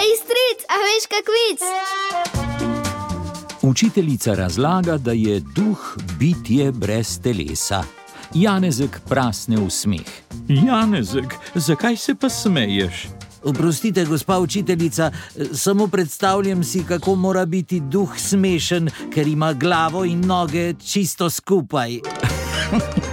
Ej, stric, a veš kak vic? Učiteljica razlaga, da je duh bitje brez telesa. Janezek prasne v smeh. Janezek, zakaj se pa smeješ? Oprostite, gospa učiteljica, samo predstavljam si, kako mora biti duh smešen, ker ima glavo in noge čisto skupaj.